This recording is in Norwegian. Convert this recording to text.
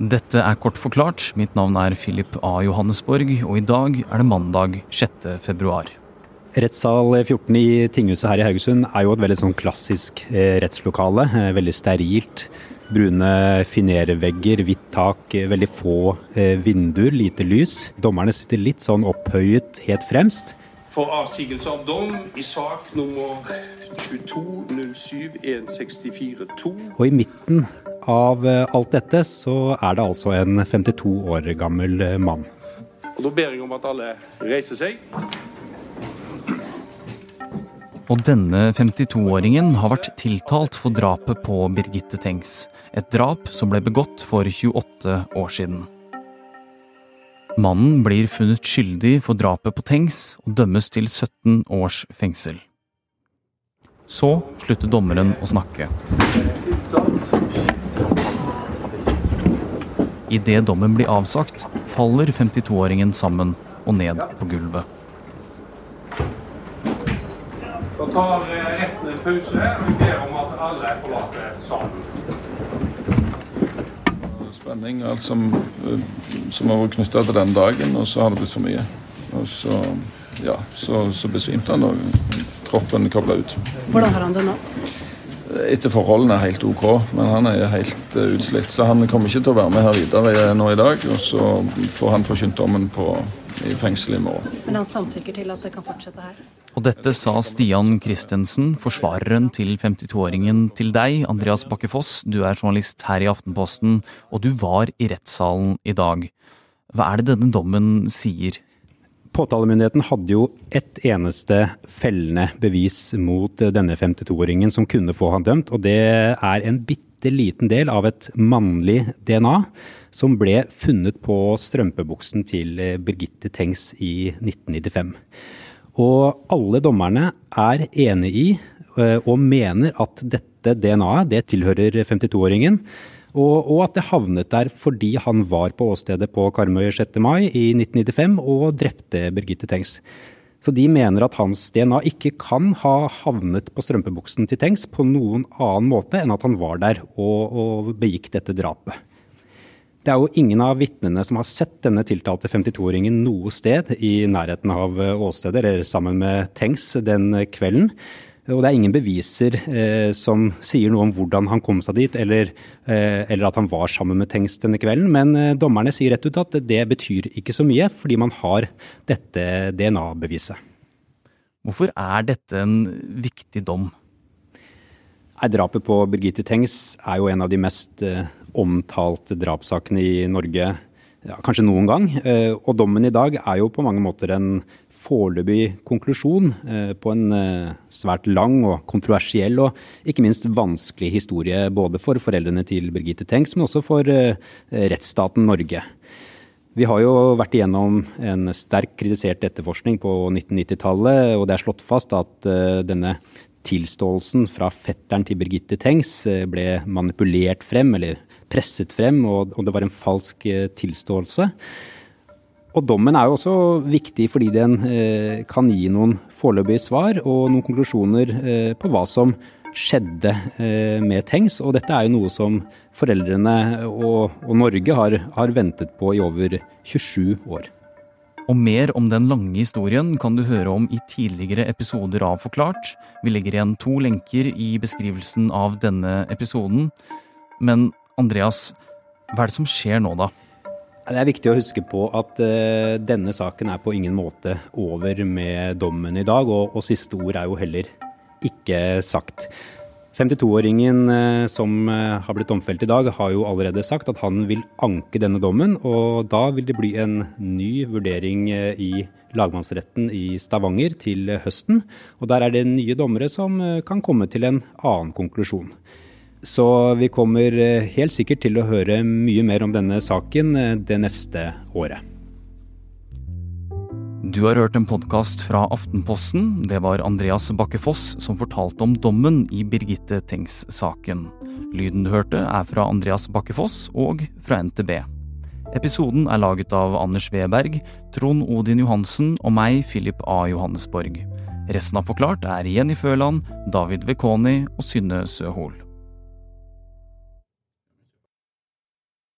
Dette er Kort forklart. Mitt navn er Philip A. Johannesborg, og i dag er det mandag 6. februar. Rettssal 14 i tinghuset her i Haugesund er jo et veldig sånn klassisk eh, rettslokale. Eh, veldig sterilt. Brune finervegger, hvitt tak, eh, veldig få vinduer, lite lys. Dommerne sitter litt sånn opphøyet helt fremst. For avsigelse av dom i sak nummer 22.07.164.2. Og i midten av eh, alt dette så er det altså en 52 år gammel eh, mann. Og Da ber jeg om at alle reiser seg. Og denne 52-åringen har vært tiltalt for drapet på Birgitte Tengs. Et drap som ble begått for 28 år siden. Mannen blir funnet skyldig for drapet på Tengs og dømmes til 17 års fengsel. Så slutter dommeren å snakke. Idet dommen blir avsagt, faller 52-åringen sammen og ned på gulvet. Da tar retten en pause, og vi ber om at alle forlater salen. Spenning, og alt som, eh, som har vært knytta til den dagen, og så har det blitt for mye. Og så, ja, så, så besvimte han, og kroppen kobla ut. Hvordan har han det nå? Etter forholdene er helt OK, men han er helt uh, utslitt. Så han kommer ikke til å være med her videre nå i dag. Og så får han forkynt dommen i fengsel i morgen. Men han samtykker til at det kan fortsette her? Og dette sa Stian Christensen, forsvareren til 52-åringen, til deg, Andreas Bakkefoss. Du er journalist her i Aftenposten, og du var i rettssalen i dag. Hva er det denne dommen sier? Påtalemyndigheten hadde jo ett eneste fellende bevis mot denne 52-åringen som kunne få han dømt, og det er en bitte liten del av et mannlig DNA som ble funnet på strømpebuksen til Birgitte Tengs i 1995. Og alle dommerne er enig i eh, og mener at dette DNA-et det tilhører 52-åringen. Og, og, at det havnet der fordi han var på åstedet på Karmøy 6. mai i 1995 og drepte Birgitte Tengs. Så de mener at hans DNA ikke kan ha havnet på strømpebuksen til Tengs på noen annen måte enn at han var der og, og begikk dette drapet. Det er jo ingen av vitnene som har sett denne tiltalte 52-åringen noe sted i nærheten av åstedet eller sammen med Tengs den kvelden. Og det er ingen beviser eh, som sier noe om hvordan han kom seg dit, eller, eh, eller at han var sammen med Tengs denne kvelden. Men eh, dommerne sier rett ut at det betyr ikke så mye, fordi man har dette DNA-beviset. Hvorfor er dette en viktig dom? Drapet på Birgitte Tengs er jo en av de mest eh, omtalte drapssakene i Norge ja, kanskje noen gang. Eh, og dommen i dag er jo på mange måter en foreløpig konklusjon eh, på en eh, svært lang og kontroversiell og ikke minst vanskelig historie både for foreldrene til Birgitte Tengs, men også for eh, rettsstaten Norge. Vi har jo vært igjennom en sterkt kritisert etterforskning på 1990-tallet, og det er slått fast at denne tilståelsen fra fetteren til Birgitte Tengs ble manipulert frem, eller presset frem, og det var en falsk tilståelse. Og dommen er jo også viktig fordi den eh, kan gi noen foreløpige svar og noen konklusjoner eh, på hva som skjedde eh, med Tengs. Og dette er jo noe som foreldrene og, og Norge har, har, ventet på i over 27 år. Og mer om den lange historien kan du høre om i tidligere episoder av Forklart. Vi legger igjen to lenker i beskrivelsen av denne episoden. Men Andreas, hva er det som skjer nå, da? Det er viktig å huske på at uh, denne saken er på ingen måte over med dommen i dag, og, og siste ord er jo heller ikke sagt. 52-åringen uh, eh, som uh, har blitt domfelt i dag, har jo allerede sagt at han vil anke denne dommen, og da vil det bli en ny vurdering i lagmannsretten i Stavanger til høsten. Og der er det nye dommere som kan komme til en annen konklusjon. Så vi kommer eh, helt sikkert til å høre mye mer om denne saken eh, det neste året. Du har hørt en podkast fra Aftenposten. Det var Andreas Bakke Foss som fortalte om dommen i Birgitte Tengs-saken. Lyden du hørte er fra Andreas Bakke Foss og fra NTB. Episoden er laget av Anders Weberg, Trond Odin Johansen og meg, Philip A. Johannesborg. Resten av Forklart er Jenny Føland, David Vekoni og Synne Søhol.